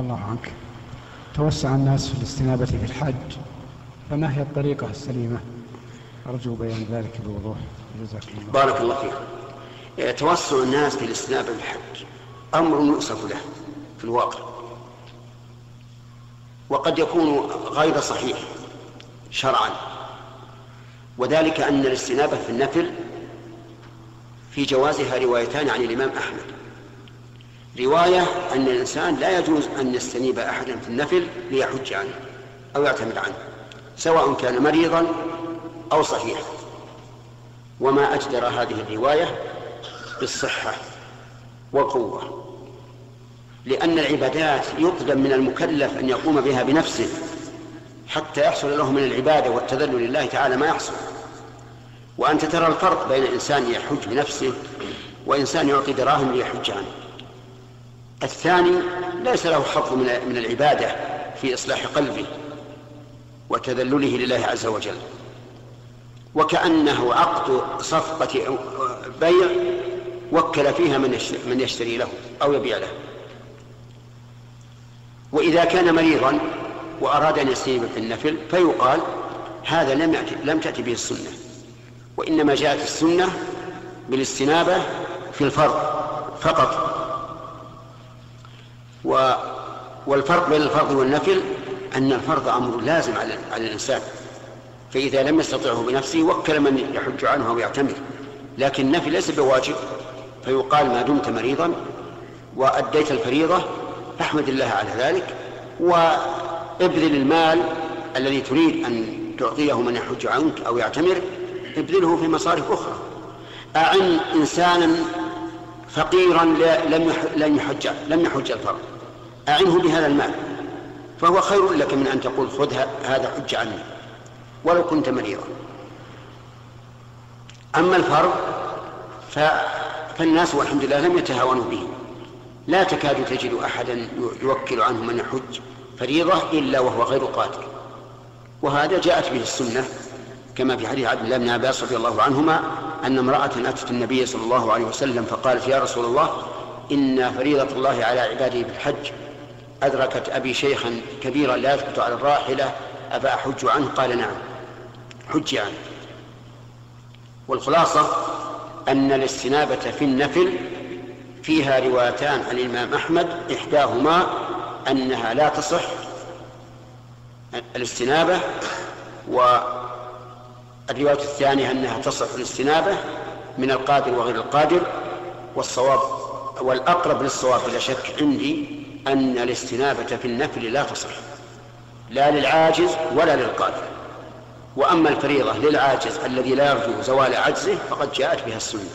الله عنك. توسع الناس في الاستنابة في الحج. فما هي الطريقة السليمة؟ أرجو بيان ذلك بوضوح. جزاكم الله. بارك الله فيك. توسع الناس في الاستنابة في الحج. أمر يؤسف له في الواقع. وقد يكون غير صحيح شرعا. وذلك أن الاستنابة في النفل في جوازها روايتان عن الإمام أحمد. رواية أن الإنسان لا يجوز أن يستنيب أحدا في النفل ليحج عنه أو يعتمد عنه سواء كان مريضا أو صحيحا. وما أجدر هذه الرواية بالصحة والقوة لأن العبادات يطلب من المكلف أن يقوم بها بنفسه حتى يحصل له من العبادة والتذلل لله تعالى ما يحصل. وأنت ترى الفرق بين إنسان يحج بنفسه وإنسان يعطي دراهم ليحج عنه. الثاني ليس له حظ من العبادة في إصلاح قلبه وتذلله لله عز وجل. وكأنه عقد صفقة بيع وكل فيها من يشتري له أو يبيع له. وإذا كان مريضا وأراد أن يستجيب في النفل فيقال هذا لم يأتي لم تأتي به السنة. وإنما جاءت السنة بالاستنابة في الفرض فقط. و والفرق بين الفرض والنفل أن الفرض أمر لازم على, على الإنسان. فإذا لم يستطعه بنفسه وكل من يحج عنه أو يعتمر. لكن النفل ليس بواجب. فيقال ما دمت مريضا وأديت الفريضة فاحمد الله على ذلك وابذل المال الذي تريد أن تعطيه من يحج عنك أو يعتمر ابذله في مصارف أخرى. أعن إنسانا فقيرا لم لم يحج لم يحج الفرض أعنه بهذا المال. فهو خير لك من أن تقول خذ هذا حج عني ولو كنت مريضا. أما الفرض فالناس والحمد لله لم يتهاونوا به. لا تكاد تجد أحدا يوكل عنه من يحج فريضة إلا وهو غير قادر وهذا جاءت به السنة كما في حديث عبد الله بن عباس رضي الله عنهما أن امرأة أتت النبي صلى الله عليه وسلم فقالت يا رسول الله إن فريضة الله على عباده بالحج أدركت أبي شيخا كبيرا لا يثبت على الراحلة أفأحج أحج عنه؟ قال نعم حج عنه. والخلاصة أن الاستنابة في النفل فيها روايتان عن الإمام أحمد إحداهما أنها لا تصح الاستنابة والرواية الثانية أنها تصح الاستنابة من القادر وغير القادر والصواب والأقرب للصواب بلا شك عندي أن الاستنابة في النفل لا تصح لا للعاجز ولا للقادر. وأما الفريضة للعاجز الذي لا يرجو زوال عجزه فقد جاءت بها السنة.